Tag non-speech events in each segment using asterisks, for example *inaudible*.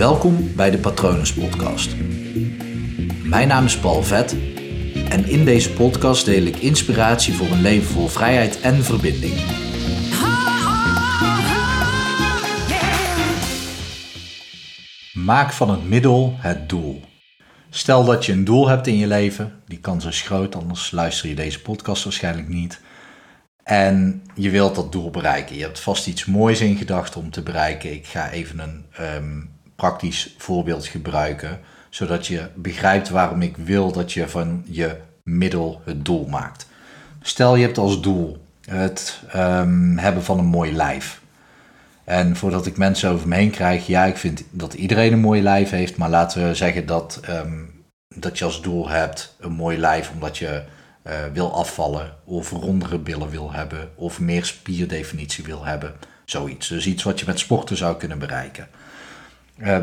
Welkom bij de Patronus Podcast. Mijn naam is Paul Vet en in deze podcast deel ik inspiratie voor een leven vol vrijheid en verbinding. Maak van het middel het doel. Stel dat je een doel hebt in je leven, die kans is groot, anders luister je deze podcast waarschijnlijk niet. En je wilt dat doel bereiken. Je hebt vast iets moois in gedachten om te bereiken. Ik ga even een ehm, praktisch voorbeeld gebruiken, zodat je begrijpt waarom ik wil dat je van je middel het doel maakt. Stel je hebt als doel het ehm, hebben van een mooi lijf. En voordat ik mensen over me heen krijg, ja, ik vind dat iedereen een mooi lijf heeft, maar laten we zeggen dat, ehm, dat je als doel hebt een mooi lijf omdat je uh, wil afvallen of rondere billen wil hebben of meer spierdefinitie wil hebben. Zoiets. Dus iets wat je met sporten zou kunnen bereiken. Uh,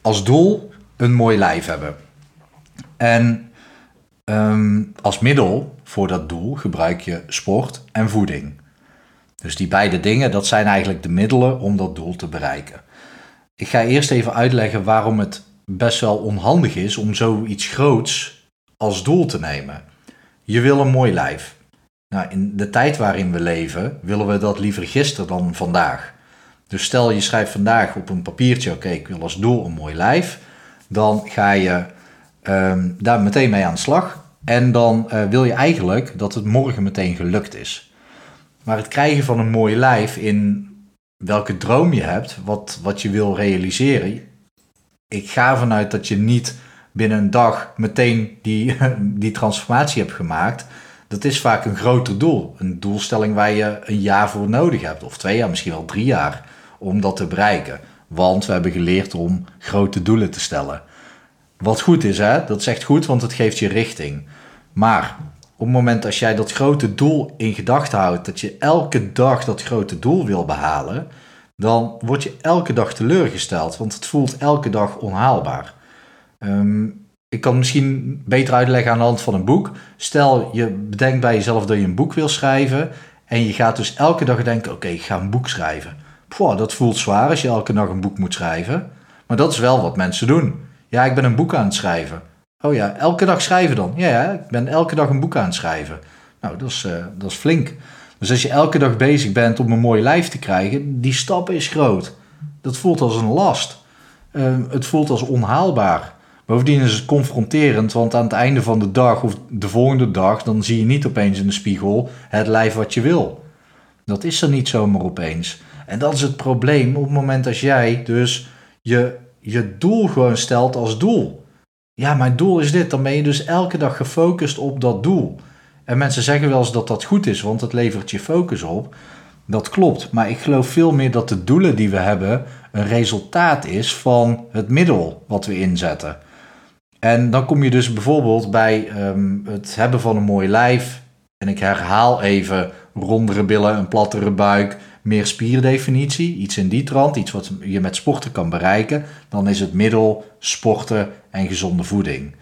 als doel een mooi lijf hebben. En um, als middel voor dat doel gebruik je sport en voeding. Dus die beide dingen, dat zijn eigenlijk de middelen om dat doel te bereiken. Ik ga eerst even uitleggen waarom het best wel onhandig is om zoiets groots als doel te nemen. Je wil een mooi lijf. Nou, in de tijd waarin we leven, willen we dat liever gisteren dan vandaag. Dus stel je schrijft vandaag op een papiertje, oké, ik wil als doel een mooi lijf. Dan ga je um, daar meteen mee aan de slag. En dan uh, wil je eigenlijk dat het morgen meteen gelukt is. Maar het krijgen van een mooi lijf in welke droom je hebt, wat, wat je wil realiseren. Ik ga vanuit dat je niet binnen een dag meteen die, *laughs* die transformatie hebt gemaakt. Dat is vaak een groter doel. Een doelstelling waar je een jaar voor nodig hebt, of twee jaar, misschien wel drie jaar, om dat te bereiken. Want we hebben geleerd om grote doelen te stellen. Wat goed is, hè? dat is echt goed, want het geeft je richting. Maar op het moment als jij dat grote doel in gedachten houdt, dat je elke dag dat grote doel wil behalen, dan word je elke dag teleurgesteld, want het voelt elke dag onhaalbaar. Um, ik kan misschien beter uitleggen aan de hand van een boek. Stel, je bedenkt bij jezelf dat je een boek wil schrijven en je gaat dus elke dag denken, oké, ik ga een boek schrijven. Dat voelt zwaar als je elke dag een boek moet schrijven. Maar dat is wel wat mensen doen. Ja, ik ben een boek aan het schrijven. Oh ja, elke dag schrijven dan? Ja, ja ik ben elke dag een boek aan het schrijven. Nou, dat is, uh, dat is flink. Dus als je elke dag bezig bent om een mooi lijf te krijgen, die stap is groot. Dat voelt als een last. Uh, het voelt als onhaalbaar. Bovendien is het confronterend, want aan het einde van de dag of de volgende dag, dan zie je niet opeens in de spiegel het lijf wat je wil. Dat is er niet zomaar opeens. En dat is het probleem op het moment als jij dus je, je doel gewoon stelt als doel. Ja, mijn doel is dit. Dan ben je dus elke dag gefocust op dat doel. En mensen zeggen wel eens dat dat goed is, want het levert je focus op. Dat klopt, maar ik geloof veel meer dat de doelen die we hebben een resultaat is van het middel wat we inzetten. En dan kom je dus bijvoorbeeld bij um, het hebben van een mooi lijf. En ik herhaal even rondere billen, een plattere buik, meer spierdefinitie, iets in die trant, iets wat je met sporten kan bereiken, dan is het middel sporten en gezonde voeding.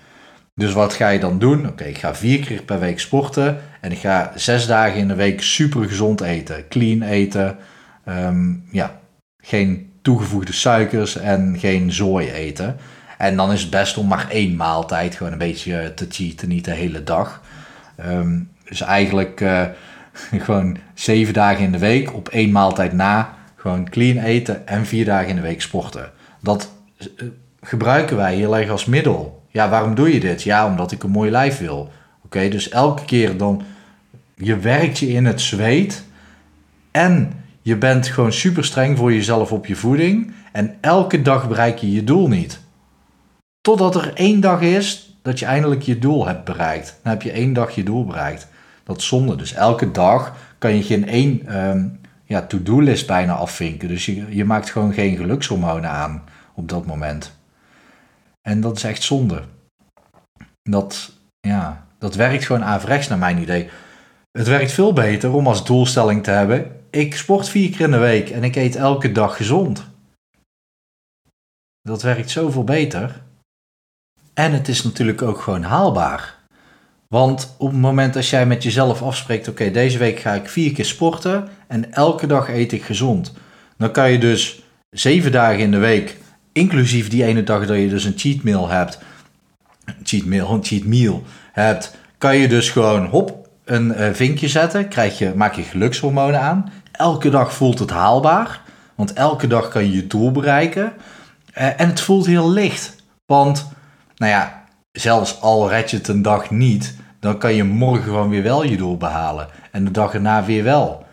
Dus wat ga je dan doen? Oké, ik ga vier keer per week sporten en ik ga zes dagen in de week super gezond eten, clean eten, um, ja, geen toegevoegde suikers en geen zooi eten. En dan is het best om maar één maaltijd gewoon een beetje te cheaten, niet de hele dag. Um, dus eigenlijk uh, *laughs* gewoon zeven dagen in de week op één maaltijd na gewoon clean eten en vier dagen in de week sporten. Dat uh, gebruiken wij heel erg als middel. Ja, waarom doe je dit? Ja, omdat ik een mooi lijf wil. Oké, dus elke keer dan je werkt je in het zweet en je bent gewoon super streng voor jezelf op je voeding en elke dag bereik je je doel niet. Totdat er één dag is dat je eindelijk je doel hebt bereikt. Dan heb je één dag je doel bereikt. Dat is zonde. Dus elke dag kan je geen één um, ja, to-do-list bijna afvinken. Dus je, je maakt gewoon geen gelukshormonen aan op dat moment. En dat is echt zonde. Dat, ja, dat werkt gewoon averechts naar mijn idee. Het werkt veel beter om als doelstelling te hebben: ik sport vier keer in de week en ik eet elke dag gezond. Dat werkt zoveel beter. En het is natuurlijk ook gewoon haalbaar. Want op het moment dat jij met jezelf afspreekt, oké, deze week ga ik vier keer sporten en elke dag eet ik gezond. Dan kan je dus zeven dagen in de week inclusief die ene dag dat je dus een cheat meal hebt, cheat meal, een cheat meal hebt, kan je dus gewoon hop een uh, vinkje zetten, krijg je, maak je gelukshormonen aan. Elke dag voelt het haalbaar, want elke dag kan je je doel bereiken. Uh, en het voelt heel licht, want nou ja, zelfs al red je het een dag niet, dan kan je morgen gewoon weer wel je doel behalen. En de dag erna weer wel.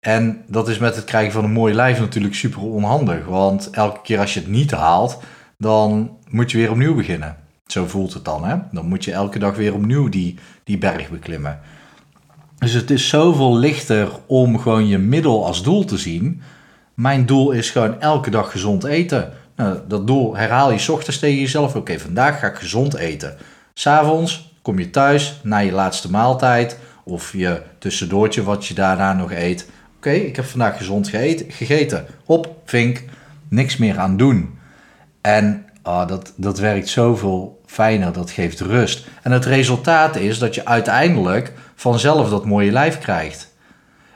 En dat is met het krijgen van een mooi lijf natuurlijk super onhandig. Want elke keer als je het niet haalt, dan moet je weer opnieuw beginnen. Zo voelt het dan, hè? Dan moet je elke dag weer opnieuw die, die berg beklimmen. Dus het is zoveel lichter om gewoon je middel als doel te zien. Mijn doel is gewoon elke dag gezond eten. Nou, dat doel herhaal je ochtends tegen jezelf. Oké, vandaag ga ik gezond eten. S'avonds kom je thuis na je laatste maaltijd. Of je tussendoortje wat je daarna nog eet. Oké, ik heb vandaag gezond gegeten. Hop, vink, niks meer aan doen. En oh, dat, dat werkt zoveel fijner, dat geeft rust. En het resultaat is dat je uiteindelijk vanzelf dat mooie lijf krijgt.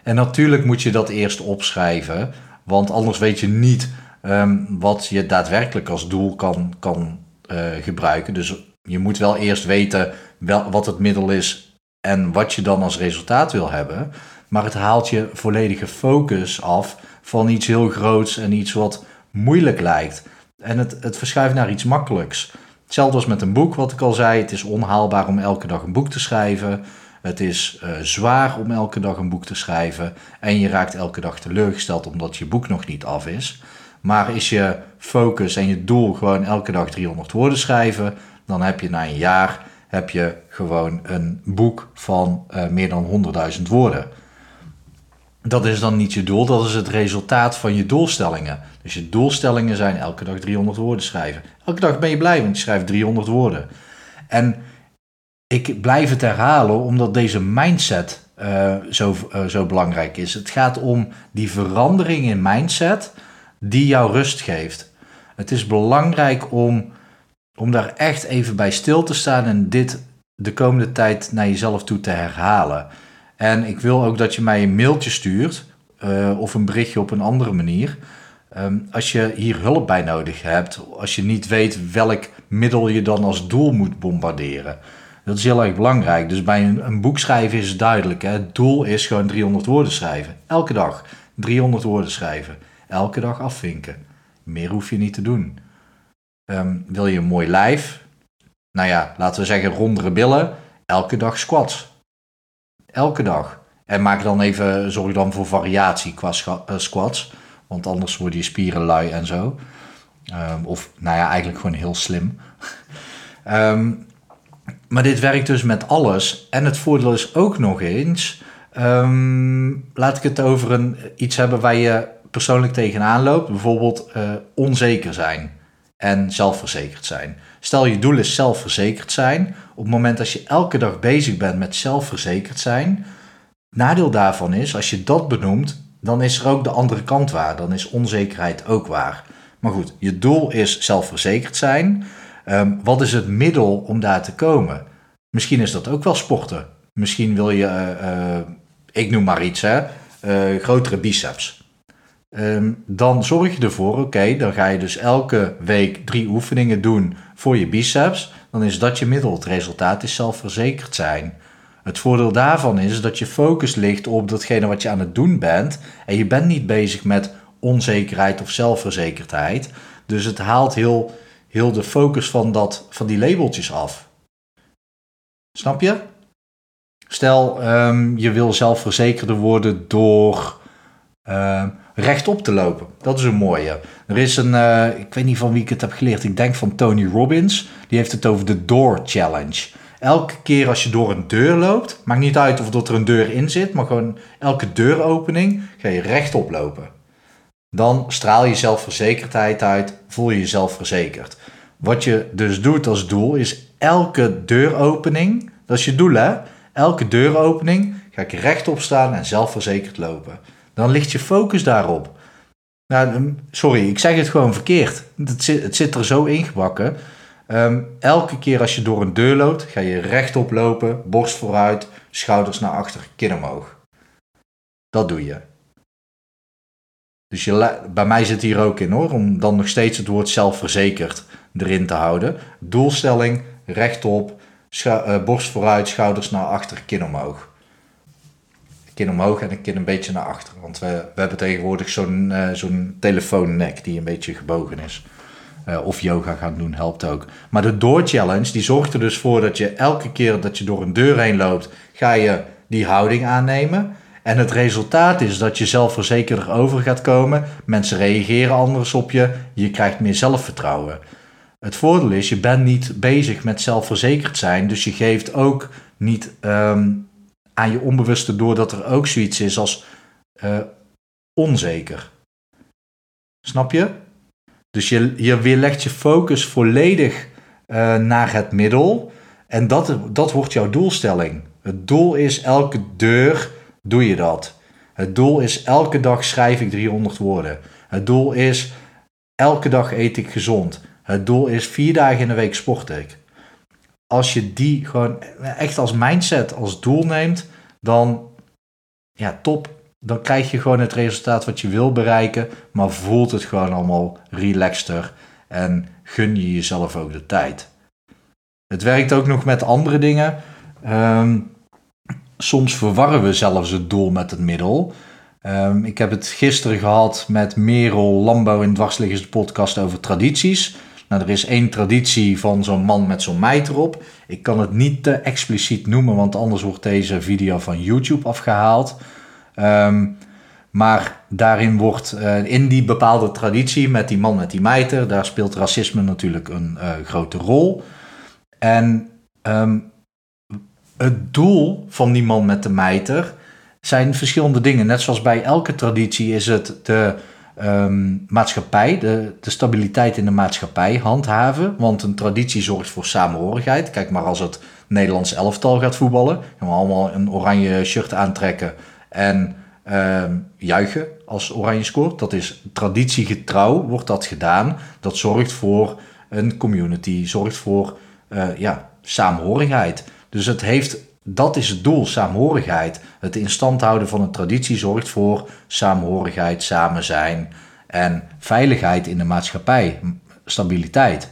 En natuurlijk moet je dat eerst opschrijven, want anders weet je niet Ehm, wat je daadwerkelijk als doel kan, kan uh, gebruiken. Dus je moet wel eerst weten wat het middel is en wat je dan als resultaat wil hebben. Maar het haalt je volledige focus af van iets heel groots en iets wat moeilijk lijkt. En het, het verschuift naar iets makkelijks. Hetzelfde als met een boek, wat ik al zei. Het is onhaalbaar om elke dag een boek te schrijven. Het is uh, zwaar om elke dag een boek te schrijven. En je raakt elke dag teleurgesteld omdat je boek nog niet af is. Maar is je focus en je doel gewoon elke dag 300 woorden schrijven, dan heb je na een jaar heb je gewoon een boek van uh, meer dan 100.000 woorden. Dat is dan niet je doel, dat is het resultaat van je doelstellingen. Dus je doelstellingen zijn elke dag 300 woorden schrijven. Elke dag ben je blij, want je schrijft 300 woorden. En ik blijf het herhalen omdat deze mindset uh, zo, uh, zo belangrijk is. Het gaat om die verandering in mindset die jou rust geeft. Het is belangrijk om, om daar echt even bij stil te staan en dit de komende tijd naar jezelf toe te herhalen. En ik wil ook dat je mij een mailtje stuurt uh, of een berichtje op een andere manier. Um, als je hier hulp bij nodig hebt, als je niet weet welk middel je dan als doel moet bombarderen. Dat is heel erg belangrijk. Dus bij een, een boek schrijven is het duidelijk. Hè? Het doel is gewoon 300 woorden schrijven. Elke dag 300 woorden schrijven. Elke dag afvinken. Meer hoef je niet te doen. Um, wil je een mooi lijf? Nou ja, laten we zeggen rondere billen. Elke dag squats. Elke dag. En maak dan even, zorg dan voor variatie qua uh, squats. Want anders worden je spieren lui en zo. Um, of nou ja, eigenlijk gewoon heel slim. um, *laughs* maar dit werkt dus met alles. En het voordeel is ook nog eens. laat ik het over een, iets hebben waar je persoonlijk tegenaan loopt, bijvoorbeeld uh, onzeker zijn en zelfverzekerd zijn. Stel je doel is zelfverzekerd zijn. Op het moment dat je elke dag bezig bent met zelfverzekerd zijn, nadeel daarvan is, als je dat benoemt, dan is er ook de andere kant waar. Dan is onzekerheid ook waar. Maar goed, je doel is zelfverzekerd zijn. Um, wat is het middel om daar te komen? Misschien is dat ook wel sporten. Misschien wil je, uh, uh, ik noem maar iets, hè, grotere biceps. Um, dan zorg je ervoor, oké, dan ga je dus elke week drie oefeningen doen voor je biceps. Dan is dat je middel. Het resultaat is zelfverzekerd zijn. Het voordeel daarvan is dat je focus ligt op datgene wat je aan het doen bent. En je bent niet bezig met onzekerheid of zelfverzekerdheid. Dus het haalt heel, heel de focus van, dat, van die labeltjes af. Snap je? Stel, um, je wil zelfverzekerder worden door. Uh, rechtop te lopen. Dat is een mooie. Er is een, uh, ik weet niet van wie ik het heb geleerd, ik denk van Tony Robbins. Die heeft het over de Door Challenge. Elke keer als je door een deur loopt, maakt niet uit of er een deur in zit, maar gewoon elke deuropening ga je rechtop lopen. Dan straal je zelfverzekerdheid uit, voel je jezelf verzekerd. Wat je dus doet als doel is elke deuropening, dat is je doel hè, elke deuropening ga ik rechtop staan en zelfverzekerd lopen. Dan ligt je focus daarop. Nou, sorry, ik zeg het gewoon verkeerd. Het zit, het zit er zo ingebakken. Um, elke keer als je door een deur loopt, ga je rechtop lopen, borst vooruit, schouders naar achter, kin omhoog. Dat doe je. Dus je, bij mij zit hier ook in hoor, om dan nog steeds het woord zelfverzekerd erin te houden. Doelstelling, rechtop, uh, borst vooruit, schouders naar achter, kin omhoog. Kin omhoog en een kin een beetje naar achter. Want we, we hebben tegenwoordig zo'n uh, zo'n telefoonnek die een beetje gebogen is. Uh, of yoga gaan doen helpt ook. Maar de door challenge die zorgt er dus voor dat je elke keer dat je door een deur heen loopt, ga je die houding aannemen. En het resultaat is dat je zelfverzekerder over gaat komen. Mensen reageren anders op je. Je krijgt meer zelfvertrouwen. Het voordeel is, je bent niet bezig met zelfverzekerd zijn. Dus je geeft ook niet um, aan je onbewuste door dat er ook zoiets is als uh, onzeker. Snap je? Dus je, je weerlegt je focus volledig uh, naar het middel. En dat, dat wordt jouw doelstelling. Het doel is elke deur doe je dat. Het doel is elke dag schrijf ik 300 woorden. Het doel is elke dag eet ik gezond. Het doel is vier dagen in de week sport ik. Als je die gewoon echt als mindset, als doel neemt, dan ja, top. Dan krijg je gewoon het resultaat wat je wil bereiken, maar voelt het gewoon allemaal relaxter en gun je jezelf ook de tijd. Het werkt ook nog met andere dingen. Um, soms verwarren we zelfs het doel met het middel. Um, ik heb het gisteren gehad met Merel Lambo in Dwarsliggers de podcast over tradities. Nou, er is één traditie van zo'n man met zo'n meid erop. Ik kan het niet te expliciet noemen, want anders wordt deze video van YouTube afgehaald. Um, maar daarin wordt uh, in die bepaalde traditie met die man met die mijter, daar speelt racisme natuurlijk een uh, grote rol. En um, het doel van die man met de mijter zijn verschillende dingen. Net zoals bij elke traditie is het de um, maatschappij, de, de stabiliteit in de maatschappij handhaven. Want een traditie zorgt voor samenhorigheid. Kijk maar als het Nederlands elftal gaat voetballen. Dan allemaal een oranje shirt aantrekken en um, juichen als oranje scoort. Dat is traditiegetrouw, wordt dat gedaan. Dat zorgt voor een community, zorgt voor uh, ja, saamhorigheid. Dus het heeft, dat is het doel, saamhorigheid. Het in stand houden van een traditie zorgt voor saamhorigheid, samen zijn en veiligheid in de maatschappij, stabiliteit.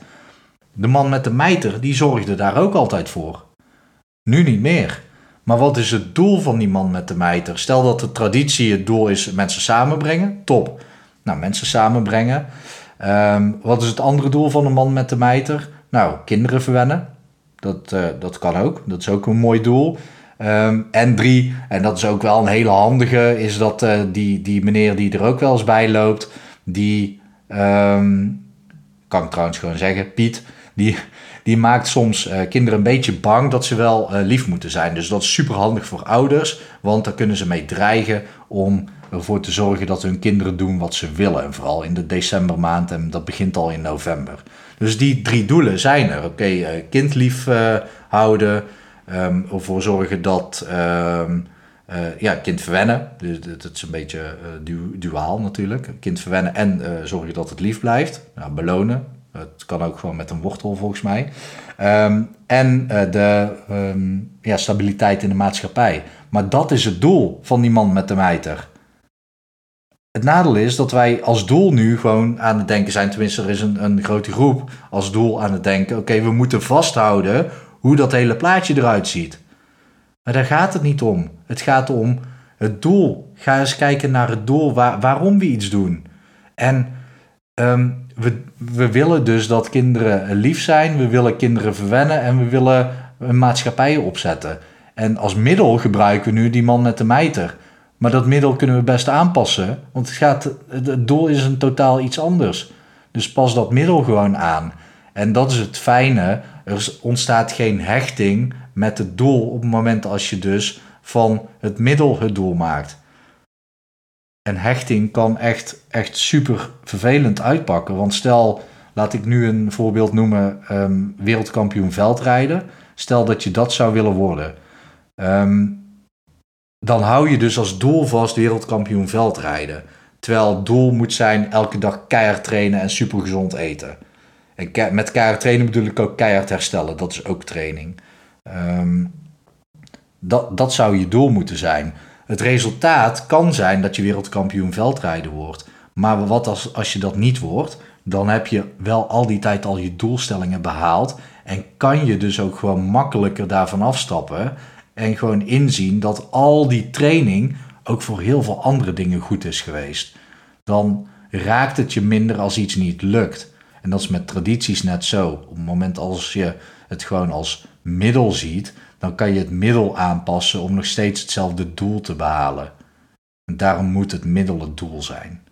De man met de mijter, die zorgde daar ook altijd voor. Nu niet meer. Maar wat is het doel van die man met de mijter? Stel dat de traditie het doel is mensen samenbrengen, top. Nou, mensen samenbrengen. Um, wat is het andere doel van de man met de mijter? Nou, kinderen verwennen. Dat, uh, dat kan ook. Dat is ook een mooi doel. Um, en drie, en dat is ook wel een hele handige, is dat uh, die, die meneer die er ook wel eens bij loopt, die, um, kan ik trouwens gewoon zeggen, Piet, die, die maakt soms uh, kinderen een beetje bang dat ze wel lief moeten zijn. Dus dat is super handig voor ouders, want daar kunnen ze mee dreigen om ervoor te zorgen dat hun kinderen doen wat ze willen. En vooral in de decembermaand en dat begint al in november. Dus die drie doelen zijn er. Oké, uh, kind lief uh, houden, um, ervoor zorgen dat um, uh, ja, kind verwennen. Dus dat is een beetje du duaal natuurlijk. Kind verwennen en zorgen dat het lief blijft. Nou, belonen. Het kan ook gewoon met een wortel volgens mij. Um, en de ja, stabiliteit in de maatschappij. Maar dat is het doel van die man met de mijter. Het nadeel is dat wij als doel nu gewoon aan het denken zijn, tenminste er is een, een grote groep als doel aan het denken, oké, we moeten vasthouden hoe dat hele plaatje eruit ziet. Maar daar gaat het niet om. Het gaat om het doel. Ga eens kijken naar het doel, waar, waarom we iets doen. En um, we, we willen dus dat kinderen lief zijn, we willen kinderen verwennen en we willen een maatschappij opzetten. En als middel gebruiken we nu die man met de mijter. Maar dat middel kunnen we best aanpassen, want het, gaat, het doel is een totaal iets anders. Dus pas dat middel gewoon aan. En dat is het fijne. Er ontstaat geen hechting met het doel op het moment als je dus van het middel het doel maakt. En hechting kan echt, echt super vervelend uitpakken. Want stel, laat ik nu een voorbeeld noemen, um, wereldkampioen veldrijden. Stel dat je dat zou willen worden. Um, dan hou je dus als doel vast wereldkampioen veldrijden. Terwijl het doel moet zijn elke dag keihard trainen en supergezond eten. En met keihard trainen bedoel ik ook keihard herstellen. Dat is ook training. Um, dat, dat zou je doel moeten zijn. Het resultaat kan zijn dat je wereldkampioen veldrijden wordt. Maar wat als, als je dat niet wordt, dan heb je wel al die tijd al je doelstellingen behaald. En kan je dus ook gewoon makkelijker daarvan afstappen. En gewoon inzien dat al die training ook voor heel veel andere dingen goed is geweest. Dan raakt het je minder als iets niet lukt. En dat is met tradities net zo. Op het moment als je het gewoon als middel ziet, dan kan je het middel aanpassen om nog steeds hetzelfde doel te behalen. En daarom moet het middel het doel zijn.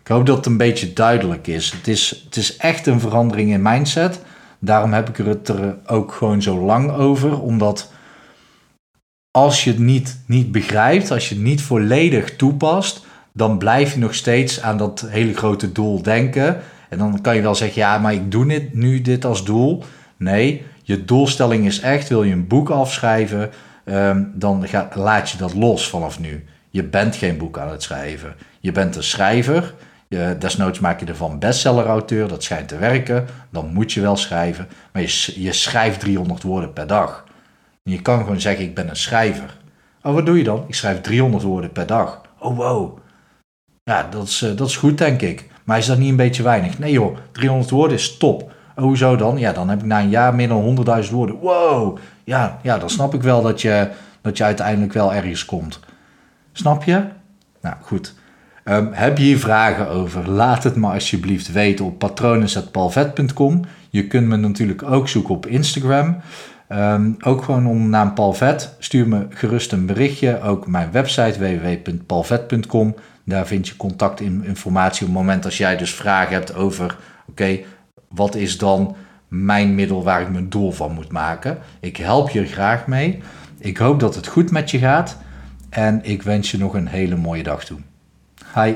Ik hoop dat het een beetje duidelijk is. Het is, het is echt een verandering in mindset. Daarom heb ik het er ook gewoon zo lang over. Omdat als je het niet, niet begrijpt, als je het niet volledig toepast, dan blijf je nog steeds aan dat hele grote doel denken. En dan kan je wel zeggen, ja, maar ik doe dit, nu dit als doel. Nee, je doelstelling is echt, wil je een boek afschrijven, ehm, dan laat je dat los vanaf nu. Je bent geen boek aan het schrijven. Je bent een schrijver. Je, desnoods maak je ervan bestseller-auteur, dat schijnt te werken. Dan moet je wel schrijven. Maar je, je schrijft 300 woorden per dag. Je kan gewoon zeggen, ik ben een schrijver. Oh, wat doe je dan? Ik schrijf 300 woorden per dag. Oh, wow. Ja, dat is, eh, dat is goed, denk ik. Maar is dat niet een beetje weinig? Nee joh, 300 woorden is top. Oh, hoezo dan? Ja, dan heb ik na een jaar meer dan 100.000 woorden. Wow, ja, ja, dan snap ik wel dat je, dat je uiteindelijk wel ergens komt. Snap je? Nou, goed. Um, heb je hier vragen over? Laat het me alsjeblieft weten op patronen.palvet.com. Je kunt me natuurlijk ook zoeken op Instagram. Um, ook gewoon om naam Palvet. Stuur me gerust een berichtje. Ook mijn website www.palvet.com. Daar vind je contactinformatie op het moment als jij dus vragen hebt over... oké, wat is dan mijn middel waar ik mijn doel van moet maken? Ik help je graag mee. Ik hoop dat het goed met je gaat. En ik wens je nog een hele mooie dag toe. Hi.